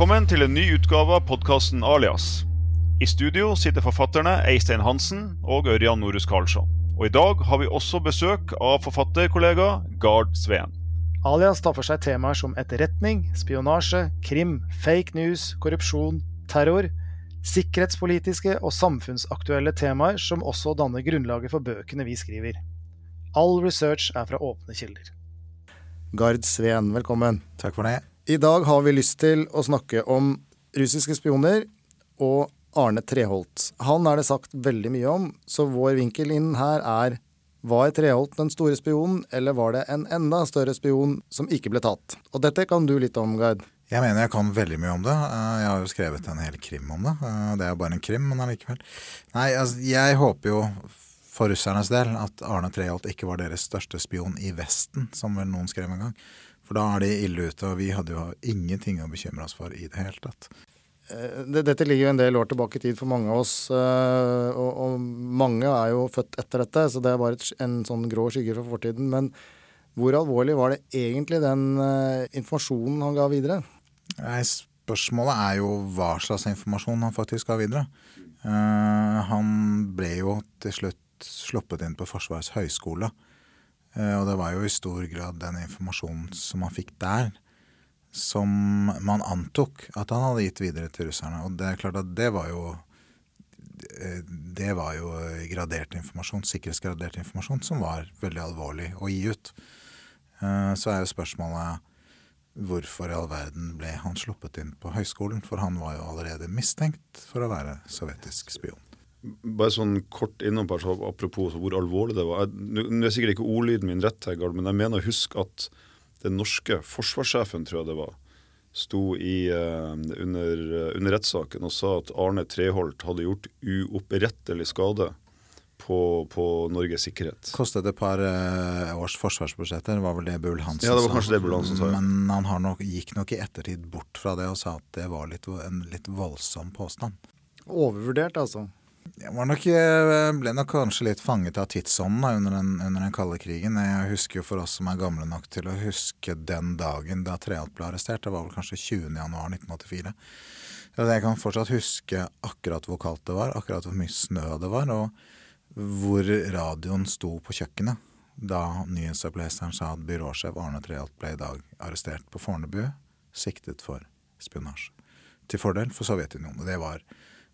Velkommen til en ny utgave av podkasten Alias. I studio sitter forfatterne Eistein Hansen og Ørjan Norus Karlsson. Og i dag har vi også besøk av forfatterkollega Gard Sveen. Alias tar for seg temaer som etterretning, spionasje, krim, fake news, korrupsjon, terror, sikkerhetspolitiske og samfunnsaktuelle temaer som også danner grunnlaget for bøkene vi skriver. All research er fra åpne kilder. Gard Sveen, velkommen. Takk for det. I dag har vi lyst til å snakke om russiske spioner og Arne Treholt. Han er det sagt veldig mye om, så vår vinkel inn her er var Treholt den store spionen, eller var det en enda større spion som ikke ble tatt? Og dette kan du litt om, Gard. Jeg mener jeg kan veldig mye om det. Eh, jeg har jo skrevet en hel krim om det. Eh, det er jo bare en krim, men allikevel. Nei, altså, jeg håper jo for russernes del at Arne Treholt ikke var deres største spion i Vesten, som vel noen skrev en gang. For da er de ille ute, og vi hadde jo ingenting å bekymre oss for i det hele tatt. Eh, dette ligger jo en del år tilbake i tid for mange av oss, og, og mange er jo født etter dette, så det er bare en sånn grå skygge fra fortiden. Men hvor alvorlig var det egentlig den informasjonen han ga videre? Nei, Spørsmålet er jo hva slags informasjon han faktisk ga videre. Han ble jo til slutt sluppet inn på Forsvarets høgskole. Uh, og det var jo i stor grad den informasjonen som han fikk der, som man antok at han hadde gitt videre til russerne. Og det er klart at det var jo det var jo gradert informasjon, sikkerhetsgradert informasjon, som var veldig alvorlig å gi ut. Uh, så er jo spørsmålet hvorfor i all verden ble han sluppet inn på høyskolen? For han var jo allerede mistenkt for å være sovjetisk spion. Bare sånn kort innom, så apropos hvor alvorlig det var. Nå er sikkert ikke ordlyden min rett, her, men jeg mener å huske at den norske forsvarssjefen, tror jeg det var, sto i, uh, under, uh, under rettssaken og sa at Arne Treholt hadde gjort uopprettelig skade på, på, Norges sikkerhet. Kostet et par uh, års forsvarsbudsjetter, var vel det Bull Hansen sa. Ja, det var kanskje det Bull Hansen sa. Ja. Men han nok, gikk nok i ettertid bort fra det og sa at det var litt, en litt voldsom påstand. Overvurdert, altså? Jeg nok, eh, ble nok kanskje litt fanget av tidsånden under, den, under den kalde krigen. Jeg husker jo for oss som er gamle nok til å huske den dagen da Treholt ble arrestert. Det var vel kanskje 20.1.1984. Jeg kan fortsatt huske akkurat hvor kaldt det var, akkurat hvor mye snø det var. og hvor radioen sto på kjøkkenet da nyhetsoppleseren sa at byråsjef Arne Treholt ble i dag arrestert på Fornebu, siktet for spionasje. Til fordel for Sovjetunionen. Det var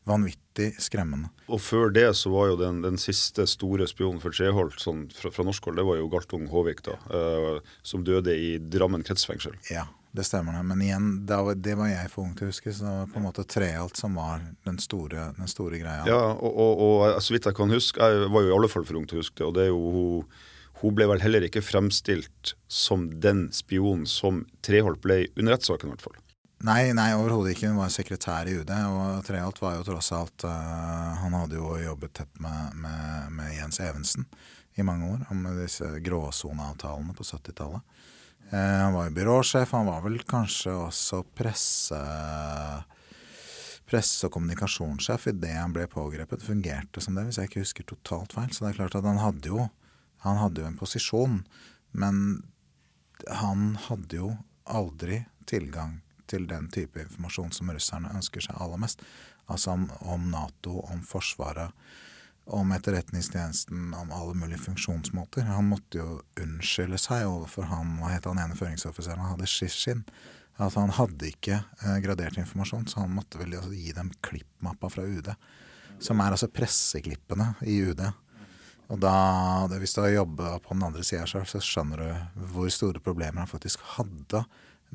vanvittig skremmende. Og før det så var jo den, den siste store spionen for Treholt sånn, fra, fra, norsk hold, det var jo Galtung Håvik, da, uh, som døde i Drammen kretsfengsel. Ja, det stemmer det. Men igjen, var, det var jeg for ung til å huske. Så det var på en måte Treholt som var den store, den store greia. Ja, og, og, og, så vidt jeg kan huske, jeg var jo i alle fall for ung til å huske det. og det er jo hun, hun ble vel heller ikke fremstilt som den spionen som Treholt ble under rettssaken, i hvert fall. Nei, nei overhodet ikke. Hun var sekretær i UD. Og Treholt var jo tross alt uh, Han hadde jo jobbet tett med, med, med Jens Evensen i mange år, om disse gråsoneavtalene på 70-tallet. Uh, han var jo byråsjef. Han var vel kanskje også presse presse- og kommunikasjonssjef idet han ble pågrepet. Fungerte som det, hvis jeg ikke husker totalt feil. Så det er klart at han hadde jo, han hadde jo en posisjon. Men han hadde jo aldri tilgang til den type informasjon som russerne ønsker seg aller mest. Altså om, om Nato, om Forsvaret, om Etterretningstjenesten, om alle mulige funksjonsmåter. Han måtte jo unnskylde seg overfor han, hva het han ene føringsoffiseren, han hadde Shishin. At han hadde ikke eh, gradert informasjon, så han måtte vel altså, gi dem klippmappa fra UD. Som er altså presseklippene i UD. Og da, hvis du har jobba på den andre sida sjøl, så skjønner du hvor store problemer han faktisk hadde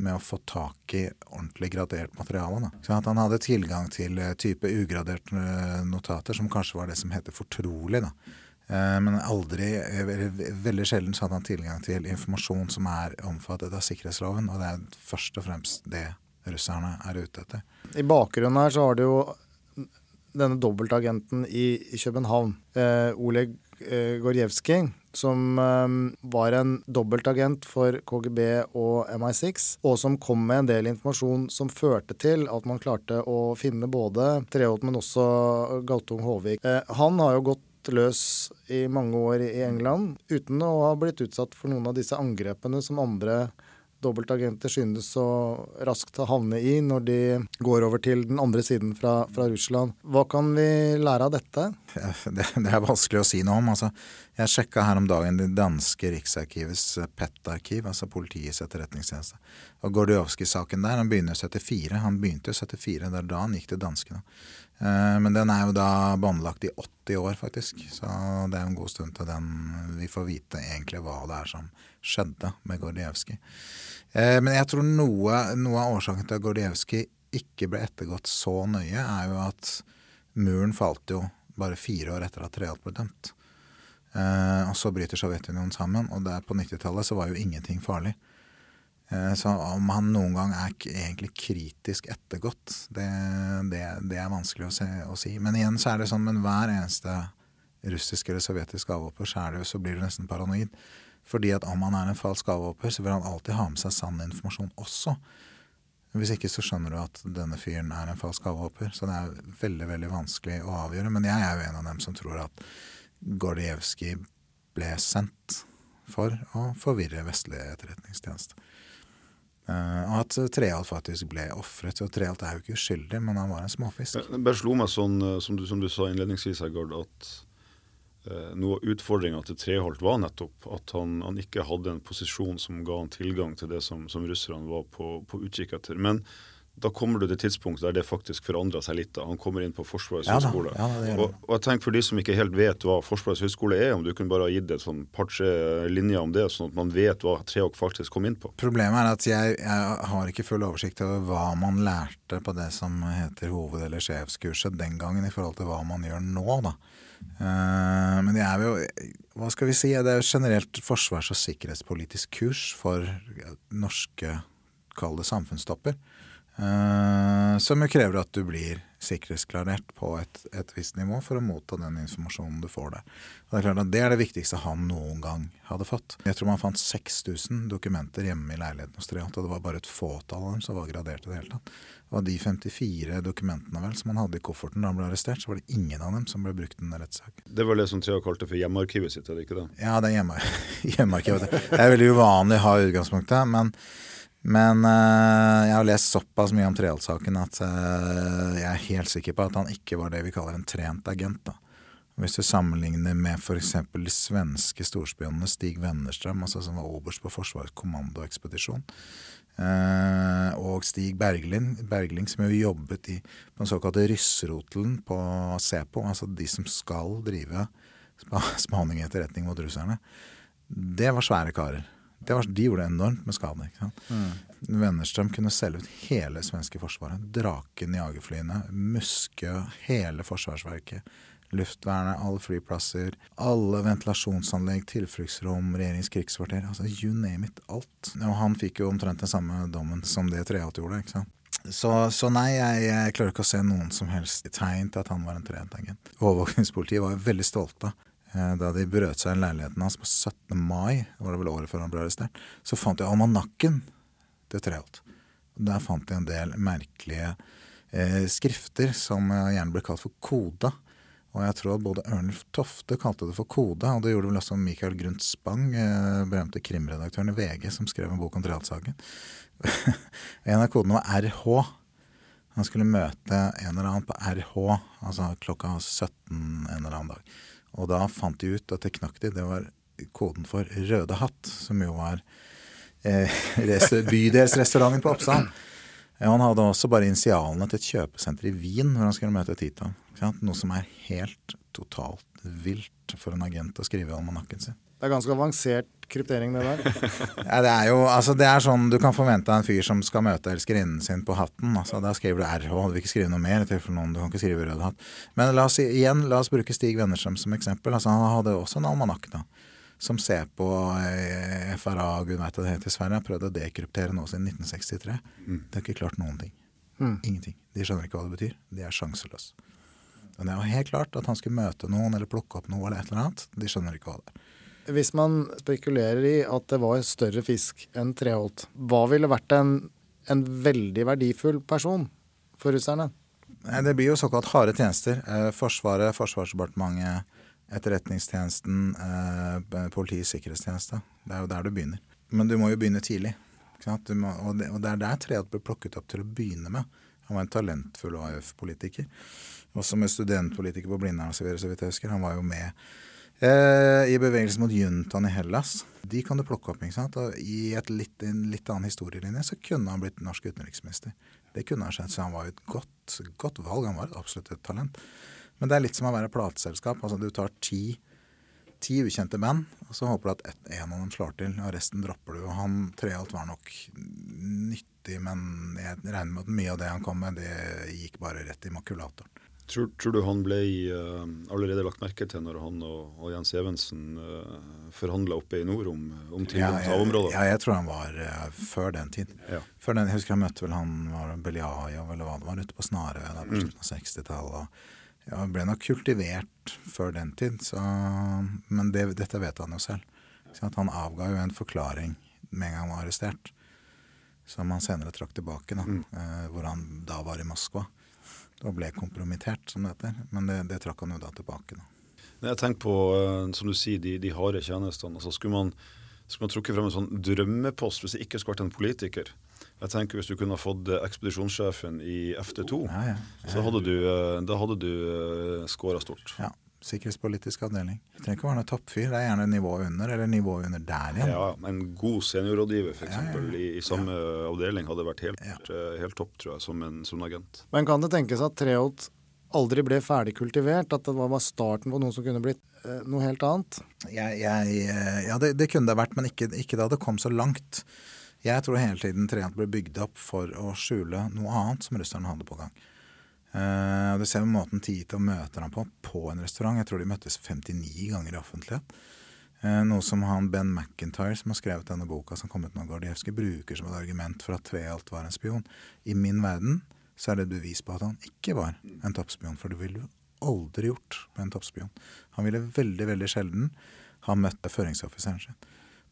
med å få tak i ordentlig gradert materiale. Så at han hadde tilgang til eh, type ugraderte eh, notater, som kanskje var det som heter fortrolig. da. Eh, men aldri, veldig sjelden så hadde han tilgang til informasjon som er omfattet av sikkerhetsloven. Og det er først og fremst det russerne er ute etter. I bakgrunnen her så har du jo denne dobbeltagenten i København, eh, Oleg Gorjevskij, som eh, var en dobbeltagent for KGB og MI6, og som kom med en del informasjon som førte til at man klarte å finne både Treholt, men også Galtung Håvik. Eh, han har jo gått løs i mange år i England uten å ha blitt utsatt for noen av disse angrepene som andre dobbeltagenter synes så raskt å havne i når de går over til den andre siden fra, fra Russland. Hva kan vi lære av dette? Det, det er vanskelig å si noe om. Altså, jeg sjekka her om dagen det danske Riksarkivets PET-arkiv, altså Politiets etterretningstjeneste. Og Gordijovskij-saken der, han begynner i 74. Han begynte i 74, det da han gikk til danskene. Eh, men den er jo da båndlagt i 80 år, faktisk. Så det er en god stund til den vi får vite egentlig hva det er som skjedde med Gordijevskij. Eh, men jeg tror noe, noe av årsaken til at Gordijevskij ikke ble ettergått så nøye, er jo at muren falt jo bare fire år etter at Treholt ble dømt. Eh, og så bryter Sovjetunionen sammen, og der på 90-tallet så var jo ingenting farlig. Eh, så om han noen gang er egentlig kritisk ettergått, det, det, det er vanskelig å, se, å, si. Men igjen så er det sånn med hver eneste russisk eller sovjetisk avhopper, så, så blir du nesten paranoid. Fordi at om han er en falsk avhopper, så vil han alltid ha med seg sann informasjon også. Hvis ikke så skjønner du at denne fyren er en falsk avhopper. Så det er veldig veldig vanskelig å avgjøre. Men jeg er jo en av dem som tror at Gordijevskij ble sendt for å forvirre vestlige etterretningstjeneste. Uh, og at Treholt faktisk ble ofret. Og Treholt er jo ikke uskyldig, men han var en småfisk. Det bare slo meg sånn, eh, som du, som du sa innledningsvis, Gard, at eh, noe av utfordringa til Treholt var nettopp at han, han, ikke hadde en posisjon som ga han tilgang til det som, som russerne var på, på utkikk etter. Men da kommer du til et tidspunkt der det faktisk forandrer seg litt. da. Han kommer inn på Forsvarets ja, høgskole. Ja, og, og, jeg tenker For de som ikke helt vet hva Forsvarets høgskole er, om du kunne bare ha gitt et sånn par-tre linjer om det, sånn at man vet hva Treholt faktisk kom inn på? Problemet er at jeg, jeg, har ikke full oversikt over hva man lærte på det som heter hoved- eller sjefskurset den gangen, i forhold til hva man gjør nå. da. Uh, men det er jo Hva skal vi si? Det er jo generelt forsvars- og sikkerhetspolitisk kurs for norske, kall det samfunnstopper. Uh, som jo krever at du blir sikkerhetsklarert på et, et, visst nivå for å motta den informasjonen du får der. Og Det er klart at det er det viktigste han noen gang hadde fått. Jeg tror man fant 6000 dokumenter hjemme i leiligheten hos Treholt, og det var bare et fåtall av dem som var gradert i det hele tatt. Og av de 54 dokumentene vel som han hadde i kofferten da han ble arrestert, så var det ingen av dem som ble brukt i en rettssak. Det var det som Treholt kalte for hjemmearkivet sitt, er det ikke det? Ja, det er hjemme, hjemmearkivet. Det er veldig uvanlig å ha utgangspunktet, men men uh, jeg har lest såpass mye om Treholt-saken at uh, jeg er helt sikker på at han ikke var det vi kaller en trent agent. da. Hvis du sammenligner med f.eks. de svenske storspionene Stig Wennerstrøm, altså som var oberst på Forsvarets kommandoekspedisjon, uh, og Stig Bergling, Bergling, som jo jobbet i, på den såkalte ryssrotelen på SEPO, altså de som skal drive spaning og etterretning mot russerne, det var svære karer. Var, de gjorde enormt med skade. Mm. Wennerstrøm kunne selge ut hele svenske forsvaret. Draken, jagerflyene, Muskø, hele forsvarsverket. Luftvernet, alle flyplasser, alle ventilasjonsanlegg, tilfluktsrom, regjeringens krigskvarter. Altså you name it. Alt. Og han fikk jo omtrent den samme dommen som det Treholt gjorde. ikke sant? Så, så, nei, jeg, jeg, klarer ikke å se noen som helst tegn til at han var en trent agent. Overvåkningspolitiet var veldig stolte da de brøt seg inn i leiligheten hans på 17. mai, var det vel året før han ble arrestert, så fant de almanakken til Treholt. Der fant de en del merkelige eh, skrifter som eh, gjerne ble kalt for koda. Og jeg tror at både Ørnulf Tofte kalte det for kode, og det gjorde vel også Michael Grundt Spang, eh, berømte krimredaktøren i VG, som skrev en bok om Treholt-saken. en av kodene var RH. Han skulle møte en eller annen på RH, altså klokka 17 en eller annen dag. Og da fant de ut at det knakk de. Det var koden for Røde Hatt, som jo var eh, bydelsrestauranten på Oppsal. Han hadde også bare initialene til et kjøpesenter i Wien hvor han skulle møte Tito. Noe som er helt totalt vilt for en agent å skrive i almanakken sin. Det er ganske avansert kryptering, det der. ja, det er jo altså det er sånn du kan forvente av en fyr som skal møte elskerinnen sin på hatten. altså Da skriver du RH, du vil ikke skrive noe mer. noen, Du kan ikke skrive rød hatt. Men la oss igjen, la oss bruke Stig Wennerstrøm som eksempel. altså Han hadde også en almanakk da, som ser på eh, FRA, gud veit hva det heter i Sverige, har prøvd å dekryptere nå siden 1963. Mm. Det har ikke klart noen ting. Mm. Ingenting. De skjønner ikke hva det betyr. De er sjanseløse. Men det var helt klart at han skulle møte noen eller plukke opp noe eller et eller annet. De skjønner ikke hva det er. Hvis man spekulerer i at det var større fisk enn Treholt, hva ville vært en, en veldig verdifull person for russerne? Det blir jo såkalt harde tjenester. Eh, Forsvaret, Forsvarsdepartementet, Etterretningstjenesten, eh, Politiets sikkerhetstjeneste. Det er jo der du begynner. Men du må jo begynne tidlig. Må, og, det, og, det, er der Treholt ble plukket opp til å begynne med. Han var en talentfull AUF-politiker. Også med studentpolitiker på Blindern osv., så vidt jeg husker. Han var jo med i bevegelsen mot juntaen i Hellas. De kan du plukke opp. ikke sant? Og I litt, en litt annen historielinje så kunne han blitt norsk utenriksminister. Det kunne ha skjedd, så han var jo et godt, godt valg. Han var absolutt et talent. Men det er litt som å være plateselskap. Altså, du tar ti ti ukjente band, og så håper du at ett, en av dem slår til, og resten dropper du. Og han Treholt var nok nyttig, men jeg regner med at mye av det han kom med, det gikk bare rett i makulatoren. Tror, tror, du han ble uh, allerede lagt merke til når han og, og Jens Evensen uh, eh, forhandla oppe i nord om, om tilgang til havområder? Ja, jeg tror han var uh, før den tid. Ja. Før den, jeg husker jeg møtte vel han var Beliajov eller hva det var, ute på Snarøy på mm. slutten av 60-tallet ja, ble nok kultivert før den tid, så, men det, dette vet han jo selv. han avga jo en forklaring med en gang han var arrestert, som han senere trakk tilbake, da, mm. hvor han da var i Moskva. Og ble kompromittert, som det heter. Men det, det trakk han jo da tilbake. da. Jeg tenker på, eh, som du sier, de, de harde tjenestene. altså Skulle man, skulle man trukket frem en sånn drømmepost hvis det ikke skulle vært en politiker? Jeg tenker Hvis du kunne fått eh, ekspedisjonssjefen i FT2, ja, ja. så hadde du, eh, da hadde du scora stort. Ja. Sikkerhetspolitisk avdeling. Det trenger ikke være noe toppfyr. Det er gjerne nivået under, eller nivået under der igjen. Ja, En god seniorrådgiver f.eks. Ja, ja, I, i samme avdeling hadde vært helt, helt, topp, tror jeg, som en, som agent. Men kan det tenkes at Treholt aldri ble ferdig kultivert? At det var starten på noe som kunne blitt eh, noe helt annet? Jeg, jeg, ja, det, det, kunne det vært, men ikke, ikke da det kom så langt. Jeg tror hele tiden Triant ble bygd opp for å skjule noe annet som russerne hadde på gang. Uh, du ser måten Tito møter ham på på en restaurant. Jeg tror de møttes 59 ganger i offentlighet. Uh, noe som han Ben McIntyre, som har skrevet denne boka som kom ut nå, Gordievskij, bruker som et argument for at Treholt var en spion. I min verden så er det et bevis på at han ikke var en toppspion. For det ville du aldri gjort med en toppspion. Han ville veldig, veldig sjelden ha møtt føringsoffiseren sin.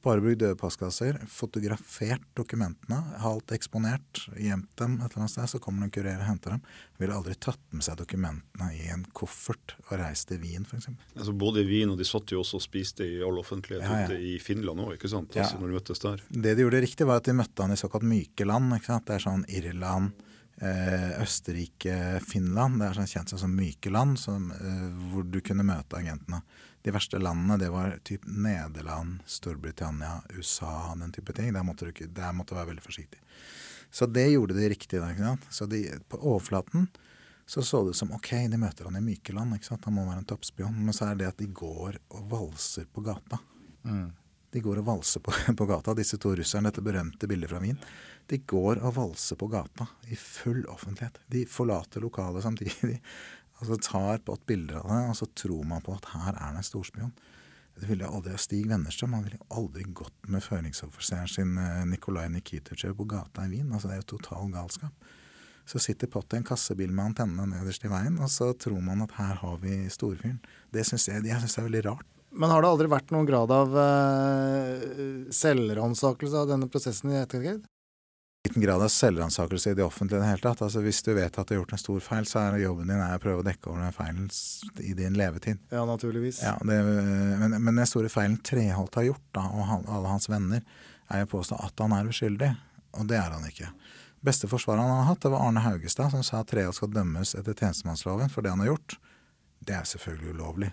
Bare brukt døde postkasser. fotografert dokumentene, halvt eksponert, gjemt dem et eller annet sted. Så kommer det en kurer og henter dem. Ville aldri tatt med seg dokumentene i en koffert og reist til Wien, f.eks. Altså både i Wien, og de satt jo også og spiste i all offentlighet ja, ja. ute i Finland òg, ikke sant? Altså, ja. når de møttes der. Det de gjorde riktig, var at de møtte han i såkalt myke land. ikke sant? Det er sånn Irland, Østerrike, Finland. Det er sånn kjent som myke land, som, eh, hvor du kunne møte agentene. De verste landene det var typ Nederland, Storbritannia, USA, den type ting. Der måtte du, ikke, der måtte du være veldig forsiktig. Så det gjorde de riktig. Da? Så de, på overflaten så så det ut som ok, de møter han i myke land. ikke sant? Han må være en toppspion. Men så er det at de går og valser på gata. Mm. De går og valser på, på, gata, disse to russerne. Dette berømte bildet fra Wien. De går og valser på gata i full offentlighet. De forlater lokalet samtidig altså tar på et bilder av det, og så tror man på at her er det en storspion. Det ville aldri Stig Wennerstrøm han ville aldri gått med føringsoffiseren sin eh, Nikolai Nikitachev på gata i Wien. Altså, det er jo total galskap. Så sitter Pott i en kassebil med antenne nederst i veien, og så tror man at her har vi storfyren. Det syns jeg, jeg synes det er veldig rart. Men har det aldri vært noen grad av uh, selvransakelse av denne prosessen i ettertid? Liten grad av selvransakelse i det offentlige i det hele tatt. Altså Hvis du vet at du har gjort en stor feil, så er jobben din er å prøve å dekke over den feilen i din levetid. Ja, naturligvis. Ja, det, men, men, den store feilen Treholt har gjort, da, og han, alle hans venner, er å påstå at han er uskyldig. Og det er han ikke. Beste forsvaret han har hatt, det var Arne Haugestad, som sa at Treholt skal dømmes etter tjenestemannsloven for det han har gjort. Det er selvfølgelig ulovlig.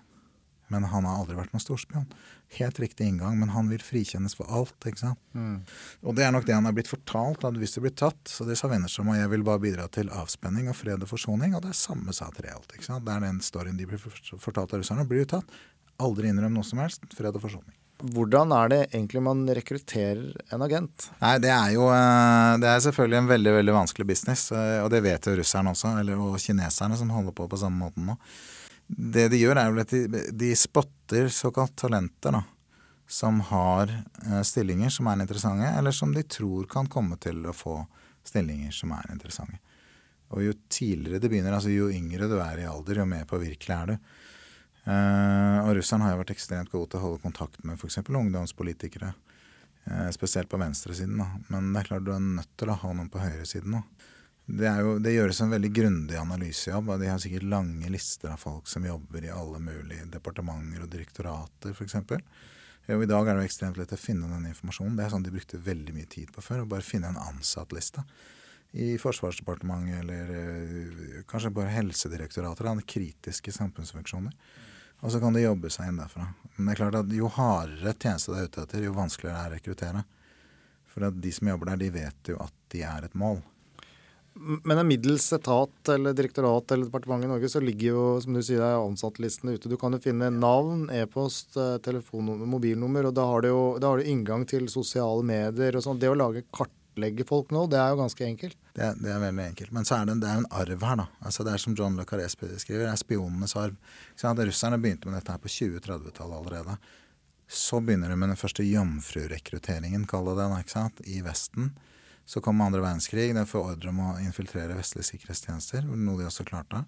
Men han har aldri vært noen storspion. Helt riktig inngang, men han vil frikjennes for alt. ikke sant? Mm. Og det er nok det han er blitt fortalt, at hvis du blir tatt, så det sa Wennerstrøm, og jeg vil bare bidra til avspenning og fred og forsoning, og det er samme sa Treholt. ikke sant? Det er den storyen de blir fortalt av russerne. Blir du tatt, aldri innrøm noe som helst, fred og forsoning. Hvordan er det egentlig man rekrutterer en agent? Nei, Det er jo eh, det er selvfølgelig en veldig veldig vanskelig business, eh, og det vet jo russerne også, eller, og kineserne som holder på på samme måten nå. Det de gjør, er vel at de, de spotter såkalt talenter, da. Som har eh, stillinger som er interessante, eller som de tror kan komme til å få stillinger som er interessante. Og jo tidligere det begynner, altså jo yngre du er i alder, jo mer påvirkelig er du. Uh, og russerne har jo vært ekstremt gode til å holde kontakt med f.eks. ungdomspolitikere. Uh, spesielt på venstresiden. Da. Men det er klart du er nødt til å ha noen på høyresiden òg. Det, jo, det, gjøres en veldig grundig analysejobb. og De har sikkert lange lister av folk som jobber i alle mulige departementer og direktorater f.eks. Og I dag er det ekstremt lett å finne den informasjonen. Det er sånn de brukte veldig mye tid på før. Å bare finne en ansattliste i Forsvarsdepartementet eller øh, kanskje bare Helsedirektoratet. Eller kritiske samfunnsfunksjoner. Og så kan de jobbe seg inn derfra. Men det er klart at jo hardere tjeneste det er ute etter, jo vanskeligere er det å rekruttere. For de som jobber der, de vet jo at de er et mål. Men en middels etat eller direktorat eller departement i Norge, så ligger jo som du sier, ansattlistene ute. Du kan jo finne navn, e-post, eh, telefonnummer, mobilnummer. Og da har, jo, du inngang til sosiale medier og sånn. Det å lage kartlegge folk nå, det er jo ganske enkelt. Det, det er veldig enkelt. Men så er det, det er en arv her, da. Altså Det er som John Le Carré skriver, det er spionenes arv. Russerne begynte med dette her på 20-30-tallet allerede. Så begynner de med den første jomfrurekrutteringen, kall det det, i Vesten. Så kom andre verdenskrig. Den får ordre om å infiltrere vestlige sikkerhetstjenester, noe de også klarte.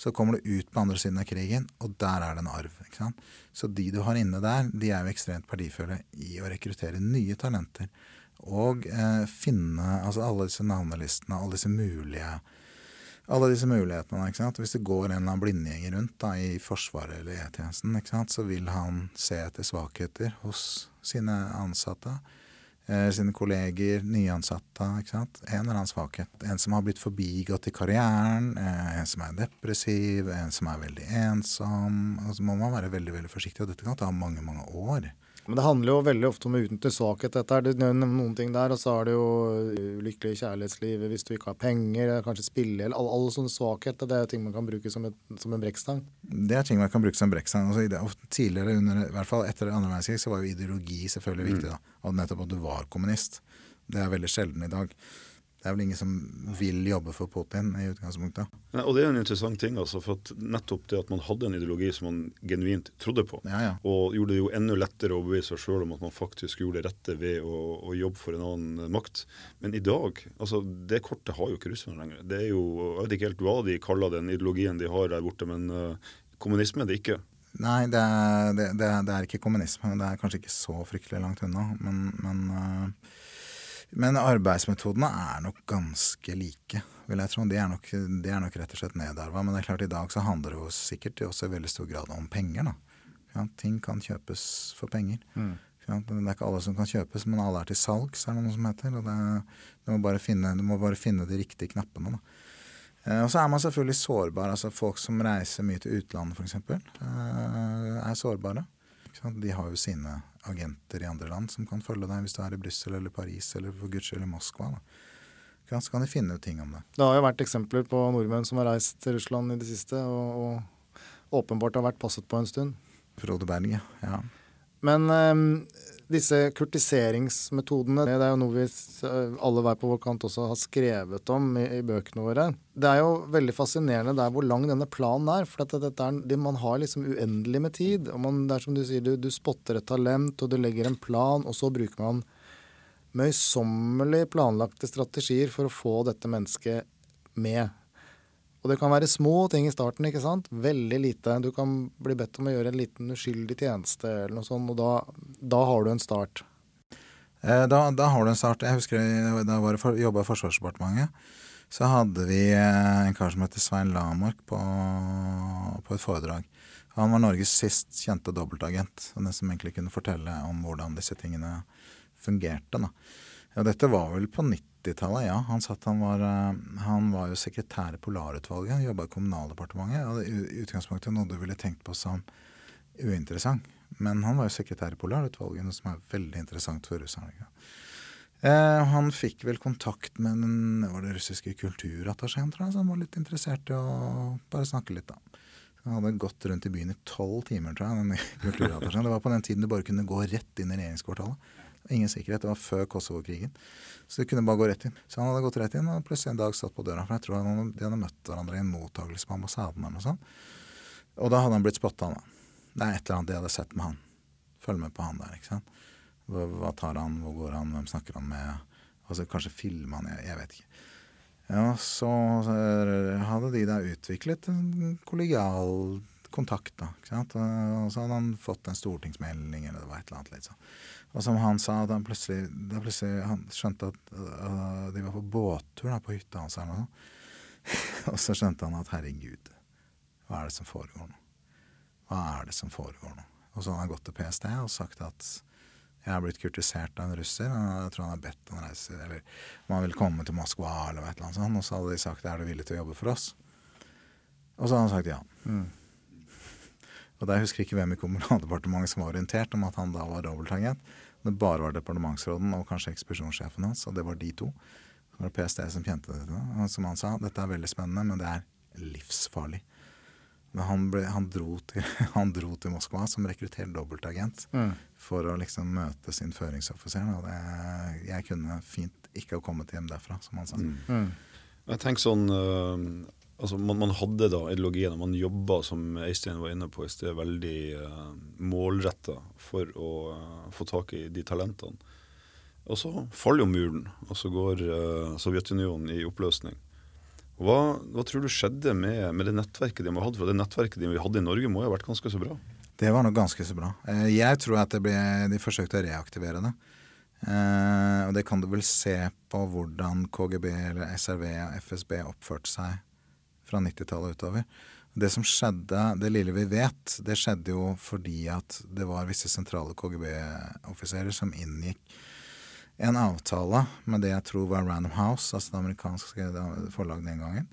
Så kommer du ut på andre siden av krigen, og der er det en arv. ikke sant? Så de du har inne der, de er jo ekstremt verdifulle i å rekruttere nye talenter. Og eh, finne altså alle disse navnelistene, alle disse mulige alle disse mulighetene. ikke sant? Hvis det går en eller annen blindgjenger rundt da, i Forsvaret eller E-tjenesten, så vil han se etter svakheter hos sine ansatte sine kolleger, nyansatte. ikke sant? En eller annen svakhet. En som har blitt forbigått i karrieren, eh, en som er depressiv, en som er veldig ensom. Og så må man være veldig veldig forsiktig, og dette kan ta mange, mange år. Men det handler jo veldig ofte om å utnytte svakhet. dette her. Du nevner noen ting der, og så er det jo ulykkelig kjærlighetsliv hvis du ikke har penger, kanskje spille eller alle, alle sånne svakheter. Det er ting man kan bruke som, et, som en brekkstang. Det er ting man kan bruke som en brekkstang. Altså, tidligere, under, i hvert fall etter andre verdenskrig, så var jo ideologi selvfølgelig viktig. Mm. da, Og nettopp at du var kommunist. Det er veldig sjelden i dag. Det er vel ingen som vil jobbe for Putin i utgangspunktet. Ja, og det er en interessant ting, altså, for at nettopp det at man hadde en ideologi som man genuint trodde på, ja, ja. og gjorde det jo enda lettere å overbevise seg sjøl om at man faktisk gjorde det rette ved å, å, jobbe for en annen makt. Men i dag, altså det kortet har jo ikke russerne lenger. Det er jo, Jeg vet ikke helt hva de kaller den ideologien de har der borte, men uh, kommunisme er det ikke. Nei, det er, det, det, det er, ikke kommunisme. Det er kanskje ikke så fryktelig langt unna, men, men uh men arbeidsmetodene er nok ganske like, vil jeg tro. De er nok, de er nok rett og slett nedarva. Men det er klart i dag så handler det jo sikkert også i veldig stor grad om penger. Ja, ting kan kjøpes for penger. Mm. Ja, det er ikke alle som kan kjøpes, men alle er til salgs, er det noe som heter. og det, du, må finne, du, må bare finne, de riktige knappene. da. Eh, og så er man selvfølgelig sårbar. altså Folk som reiser mye til utlandet f.eks., eh, er sårbare. De har jo sine agenter i andre land som kan følge deg hvis du er i Brussel eller Paris eller for guds skyld i Moskva. Da. Så kan de finne ut ting om det. Det har jo vært eksempler på nordmenn som har reist til Russland i det siste, og, og åpenbart har vært passet på en stund. Frode Berg, ja. Men um, disse kurtiseringsmetodene, det er jo noe vi alle hver på vår kant også har skrevet om i, i, bøkene våre. Det er jo veldig fascinerende der hvor lang denne planen er. For dette, dette er, man har liksom uendelig med tid. og man, Det er som du sier, du, du spotter et talent, og du legger en plan, og så bruker man møysommelig planlagte strategier for å få dette mennesket med. Og det kan være små ting i starten, ikke sant. Veldig lite. Du kan bli bedt om å gjøre en liten uskyldig tjeneste eller noe sånt, og da, da har du en start. Eh, da, da, har du en start. Jeg husker da jeg for, jobba i Forsvarsdepartementet, så hadde vi eh, en kar som heter Svein Lamork på, på et foredrag. Han var Norges sist kjente dobbeltagent. og Den som egentlig kunne fortelle om hvordan disse tingene fungerte. Da. Ja, dette var vel på 90-tallet, ja. Han, satt, han, var, eh, han, var, jo sekretær i Polarutvalget, jobba i Kommunaldepartementet. Og i utgangspunktet noe du ville tenkt på som uinteressant. Men han var jo sekretær i Polarutvalget, noe som er veldig interessant for russerne. Eh, han fikk vel kontakt med den var det russiske kulturattachéen, tror jeg, som var litt interessert i å bare snakke litt, da. Han hadde gått rundt i byen i tolv timer, tror jeg. den kulturattachéen. Det var på den tiden du bare kunne gå rett inn i regjeringskvartalet. Ingen sikkerhet. Det var før Kosovo-krigen. Så det kunne bare gå rett inn. Så han hadde gått rett inn og plutselig en dag stått på døra. For jeg tror han, de hadde møtt hverandre i en mottakelse på ambassaden eller noe sånt. Og da hadde han blitt spotta. Det er et eller annet de hadde sett med han. Følg med på han der. ikke sant? Hva, hva tar han, hvor går han, hvem snakker han med? Altså, kanskje filmer han, jeg, jeg vet ikke. Ja, så hadde de da utviklet en kollegial kontakt, da. ikke sant? Og så hadde han fått en stortingsmelding, eller det var et eller annet litt sånn. Og som han sa, da plutselig, da plutselig han skjønte at uh, de var på båttur på hytta hans. eller noe. og så skjønte han at herregud, hva er det som foregår nå? Hva er det som foregår nå? Og så han gått til PST og sagt at Jeg har blitt kurtisert av en russer. og Jeg tror han har bedt om reise, eller om han ville komme til Moskva, eller et eller annet sånt. Og så hadde de sagt er du villig til å jobbe for oss. Og så hadde han sagt ja. Mm. Og der husker jeg ikke hvem i Kommunaldepartementet som var orientert om at han da var dobbeltagent. Det bare var departementsråden og kanskje ekspedisjonssjefen hans, og det var de to. Det var PST som kjente dette. Og som han sa, dette er veldig spennende, men det er livsfarlig. Men han, ble, han, dro til, han, dro til, Moskva som rekruttert dobbeltagent mm. for å liksom møte sin føringsoffiser. Og det, jeg kunne fint ikke ha kommet hjem derfra, som han sa. Mm. mm. Jeg tenker sånn uh, altså man, man, hadde da ideologien, og man jobba, som Eistein var inne på i sted, veldig uh, målretta for å uh, få tak i de talentene. Og så faller jo muren, og så går uh, Sovjetunionen i oppløsning. Hva, hva, tror du skjedde med, med, det nettverket de hadde? For det nettverket de hadde i Norge må jo ha vært ganske så bra? Det var nok ganske så bra. Jeg tror at ble, de forsøkte å reaktivere det. Eh, og det kan du vel se på hvordan KGB eller SRV og FSB oppførte seg fra 90-tallet utover. Det som skjedde, det lille vi vet, det skjedde jo fordi at det var visse sentrale KGB-offiserer som inngikk en avtale med det jeg tror var Random House, altså det amerikanske forlaget den gangen,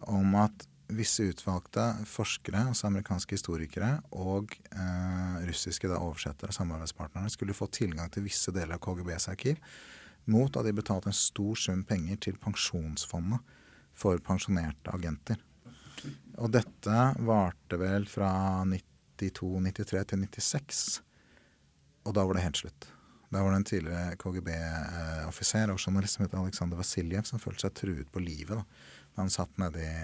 om at visse utvalgte forskere, altså amerikanske historikere, og eh, russiske da, oversettere, samarbeidspartnere, skulle få tilgang til visse deler av KGBs arkiv mot at de betalte en stor sum penger til pensjonsfondet for pensjonerte agenter. Og dette varte vel fra 92-93 til 96. Og da var det helt slutt. Da var det en tidligere KGB-offiser og journalist som het Aleksandr Vasiljev, som følte seg truet på livet da han satt nede i,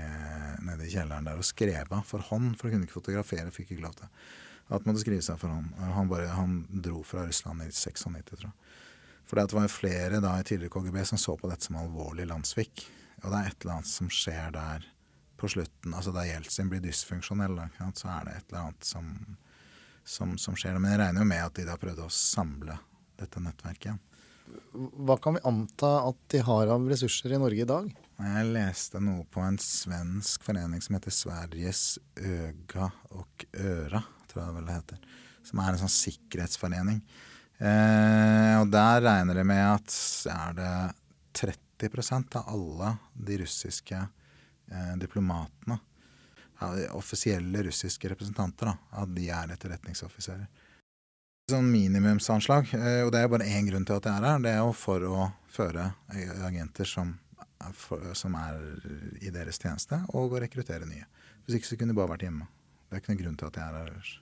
nede i kjelleren der og skrev av for hånd, for han kunne ikke fotografere, fikk ikke lov til. At måtte skrive seg for hånd. Han, bare, han dro fra Russland i 96, tror jeg. For det var flere da i tidligere KGB som så på dette som alvorlig landssvik. Og det er et eller annet som skjer der på slutten. Altså da Jeltsin blir dysfunksjonell, så er det et eller annet som, som, som skjer. Men jeg regner jo med at de da prøvde å samle dette nettverket igjen. Hva kan vi anta at de har av ressurser i Norge i dag? Jeg leste noe på en svensk forening som heter Sveriges Øga og Øra, tror jeg vel det heter. Som er en sånn sikkerhetsforening. Eh, og der regner de med at er det 30 av alle de russiske eh, diplomatene, offisielle russiske representanter, da, at de er etterretningsoffiserer sånn minimumsanslag, eh, og det er bare én grunn til at jeg er her. Det er jo for å føre agenter som, som er i deres tjeneste, og å rekruttere nye. Hvis ikke så kunne de bare vært hjemme. Det er ikke noen grunn til at jeg er her ellers.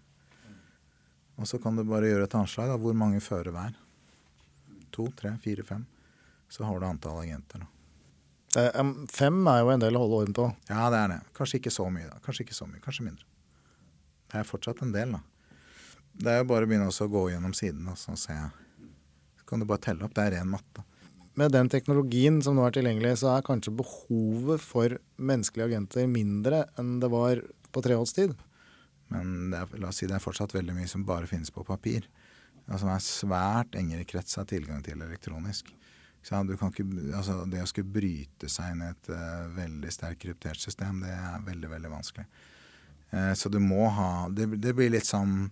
Og så kan du bare gjøre et anslag av hvor mange fører hver. To, tre, fire, fem. Så har du antall agenter. da. Fem er jo en del å holde orden på. Ja, det er det. Kanskje ikke så mye. da. Kanskje ikke så mye, kanskje mindre. Det er fortsatt en del, da. Det er jo bare å begynne å gå gjennom siden og så se. Så kan du bare telle opp. Det er ren matte. Med den teknologien som nå er tilgjengelig, så er kanskje behovet for menneskelige agenter mindre enn det var på treholdstid? tid? Men er, la oss si det er fortsatt veldig mye som bare finnes på papir. Altså, det er svært engere krets av tilgang til elektronisk. Ikke, altså, det å skulle bryte seg inn i et uh, veldig sterkt kryptert system, det er veldig, veldig vanskelig. Uh, så du må ha Det, det blir litt som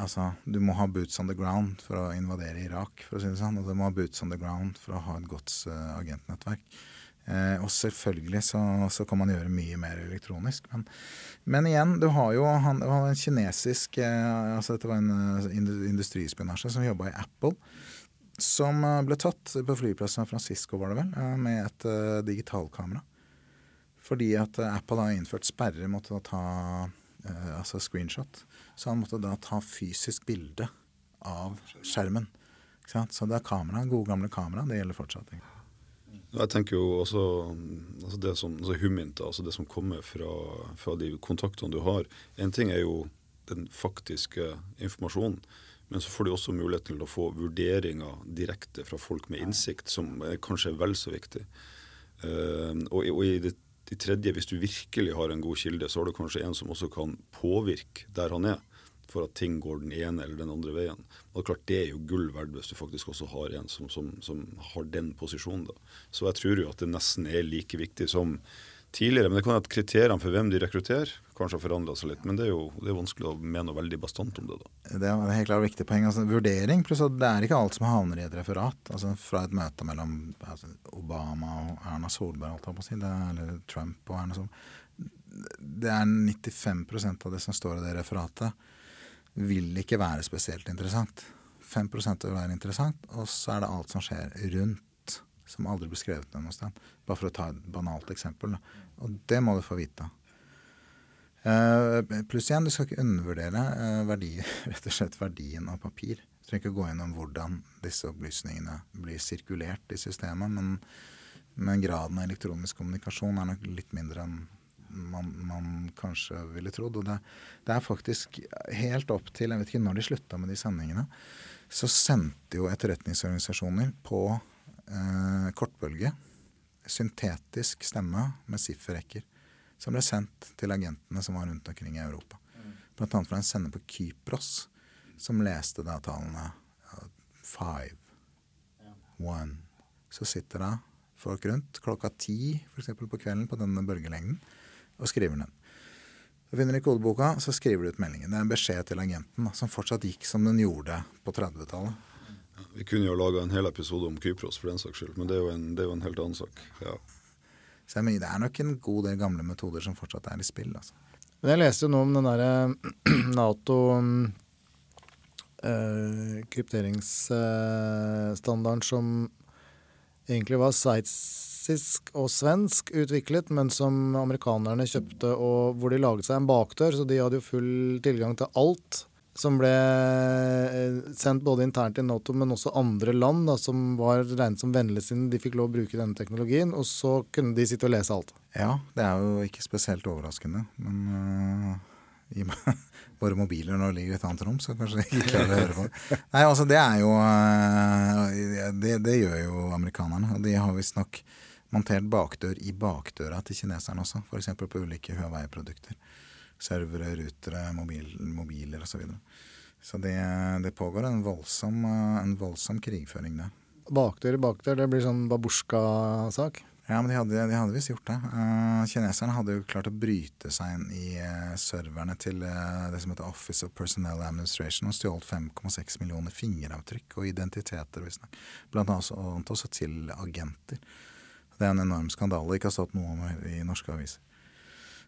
Altså, du må ha boots on the ground for å invadere Irak, for å si det sånn. Og du må ha boots on the ground for å ha et godt uh, agentnettverk. Eh, og selvfølgelig så, så, kan man gjøre mye mer elektronisk. Men, men igjen, du har jo han, det var en kinesisk eh, altså Dette var en uh, industrispionasje som jobba i Apple. Som uh, ble tatt på flyplassen San Francisco, var det vel, uh, med et digitalkamera. Fordi at Apple har innført sperrer, måtte ta altså screenshot. Så han måtte da ta fysisk bilde av skjermen. Så det er kamera, gode gamle kamera. Det gjelder fortsatt. Jeg tenker jo også altså det som altså Humint, altså det som kommer fra, fra de kontaktene du har. En ting er jo den faktiske informasjonen. Men så får du også mulighet til å få vurderinger direkte fra folk med innsikt, som er kanskje er vel så viktig. Uh, og, og, i det de tredje, hvis du virkelig har en god kilde, så har du kanskje en som også kan påvirke der han er, for at ting går den ene eller den andre veien. Og Det er klart det er jo gull verdt hvis du faktisk også har en som, som, som har den posisjonen. da. Så jeg tror jo at det nesten er like viktig som tidligere. Men det kan være at kriteriene for hvem de rekrutterer, kanskje har forandra seg litt. Men det er jo det er vanskelig å mene noe veldig bastant om det. da. Det er helt klart viktig poeng. Altså, vurdering, pluss at det er ikke alt som havner i et referat. Altså Fra et møte mellom altså, Obama og Erna Solberg, alt jeg si, det er, eller Trump og Erna Solberg. Det er 95% av det som står i det referatet, vil ikke være spesielt interessant. 5% vil være interessant, og så er det alt som skjer rundt, som aldri blir skrevet ned noe sted. Bare for å ta et banalt eksempel. Og det må du få vite. Uh, pluss igjen, du skal ikke undervurdere uh, verdi, rett og slett verdien av papir. Du trenger ikke gå gjennom hvordan disse opplysningene blir sirkulert i systemet, men, men graden av elektronisk kommunikasjon er nok litt mindre enn man, man kanskje ville trodd. Og det, det, er faktisk helt opp til Jeg vet ikke når de slutta med de sendingene. Så sendte jo etterretningsorganisasjoner på uh, kortbølge syntetisk stemme med sifferrekker som ble sendt til agentene som var rundt omkring i Europa. Blant annet fra en sender på Kypros som leste da tallene five, one. Så sitter da folk rundt klokka ti f.eks. på kvelden på denne bølgelengden og skriver den. Så finner de kodeboka, så skriver de ut meldingen. Det er en beskjed til agenten som fortsatt gikk som den gjorde på 30-tallet. Vi kunne jo laga en hel episode om Kypros for den saks skyld, men det er jo en, er jo en helt annen sak. Ja. Så det er nok en god del gamle metoder som fortsatt er i spill. Altså. Men jeg leste jo noe om den derre Nato-krypteringsstandarden krypteringsstandarden øh, som egentlig var sveitsisk og svensk utviklet, men som amerikanerne kjøpte, og hvor de laget seg en bakdør, så de hadde jo full tilgang til alt som ble eh, sendt både internt i Nato, men også andre land da, som var regnet som vennligsinnede. De fikk lov å bruke denne teknologien, og så kunne de sitte og lese alt. Ja, det er jo ikke spesielt overraskende. Men uh, i våre mobiler nå ligger i et annet rom, så kanskje de ikke klarer å høre på. Nei, altså det er jo uh, det, det, gjør jo amerikanerne. Og de har visstnok montert bakdør i bakdøra til kineserne også, f.eks. på ulike Huawei-produkter servere, rutere, mobil, mobiler osv. Så, videre. så det, det, pågår en voldsom, en voldsom krigføring der. Bakdør i bakdør, det blir sånn babusjka-sak? Ja, men de hadde, de hadde visst gjort det. Uh, kineserne hadde jo klart å bryte seg inn i uh, serverne til uh, det som heter Office of Personnel Administration og stjålet 5,6 millioner fingeravtrykk og identiteter, visstnok. Blant annet også til agenter. Det er en enorm skandale. Ikke har stått noe om i norske aviser.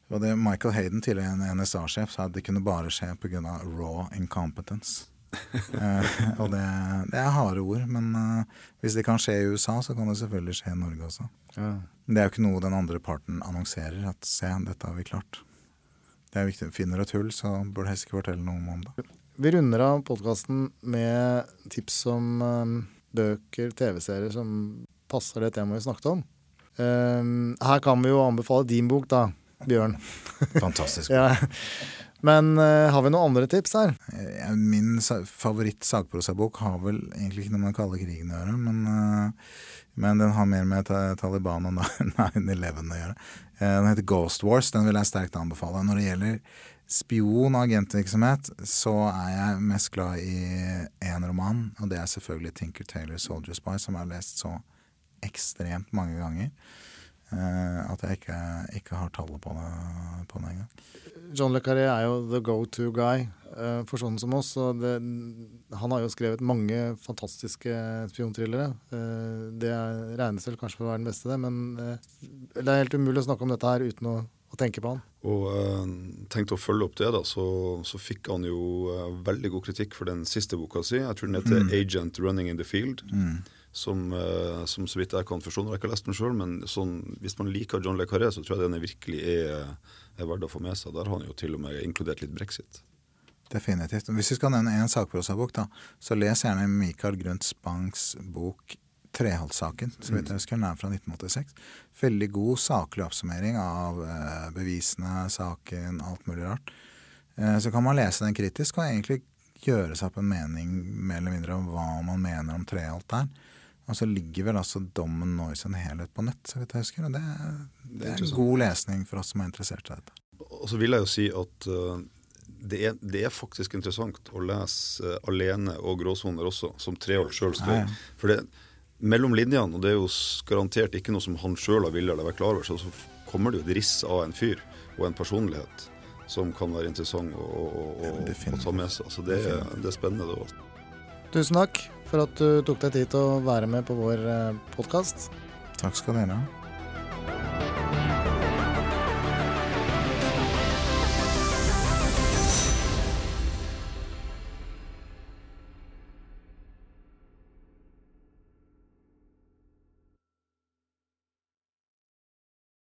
Og det Michael Hayden, tidligere en NSA-sjef, sa at det kunne bare skje pga. raw incompetence. eh, og det, det, er harde ord, men eh, hvis det kan skje i USA, så kan det selvfølgelig skje i Norge også. Ja. Det er jo ikke noe den andre parten annonserer, at se, dette har vi klart. Det er viktig. Finner du et hull, så bør helst ikke fortelle noe om det. Vi runder av podkasten med tips om eh, bøker, TV-serier som passer det temaet vi snakket om. Um, her kan vi jo anbefale din bok, da. Bjørn. Fantastisk. ja. Men uh, har vi noen andre tips her? Min favoritt-sagprosabok har vel egentlig ikke noe med kalde krigen å gjøre, men, uh, men, den har mer med Taliban og 9-11 å gjøre. Uh, den heter Ghost Wars. Den vil jeg sterkt anbefale. Når det gjelder spion- og agentvirksomhet, så er jeg mest glad i én roman, og det er selvfølgelig Tinker Taylor Soldier Spy, som jeg har lest så ekstremt mange ganger. Uh, at jeg ikke, ikke, har tallet på det, på det engang. John Le Carré er jo the go to guy uh, for sånne som oss. Og det, han har jo skrevet mange fantastiske spionthrillere. Uh, det regnes vel kanskje for å være den beste, det, men det er helt umulig å snakke om dette her uten å, å tenke på han. Og tenkte å følge opp det, da, så, så fikk han jo veldig god kritikk for den siste boka si. Jeg tror den heter mm. 'Agent Running in the Field'. Mm som, uh, som, så vidt jeg kan forstå når jeg ikke har lest den sjøl, men sånn, hvis man liker John Le Carré, så tror jeg den virkelig er, er verdt å få med seg. Der har han jo til og med inkludert litt brexit. Definitivt. Hvis vi skal nevne én sakprosabok, da, så les gjerne Michael Grundt Spangs bok 'Treholtsaken', som mm. jeg husker. Den er fra 1986. Veldig god saklig oppsummering av uh, bevisene, saken, alt mulig rart. Uh, så kan man lese den kritisk og egentlig gjøre seg opp en mening mer eller mindre om hva man mener om Treholt der. Og så ligger vel altså dommen nå i sin helhet på nett, så vidt jeg husker. Og det, det er en god lesning for oss som er interessert i dette. Og så vil jeg jo si at uh, det, er, det er, faktisk interessant å lese uh, alene og gråsoner også, som Treholt sjøl skrev. Ja. For det mellom linjene, og det er jo garantert ikke noe som han sjøl har villet eller vært klar over, så, så kommer det jo et riss av en fyr og en personlighet som kan være interessant å, å, å, å ta med seg. Så det, det er spennende, det òg. Tusen takk for at du tok deg tid til å være med på vår eh, podkast. Takk skal dere ha.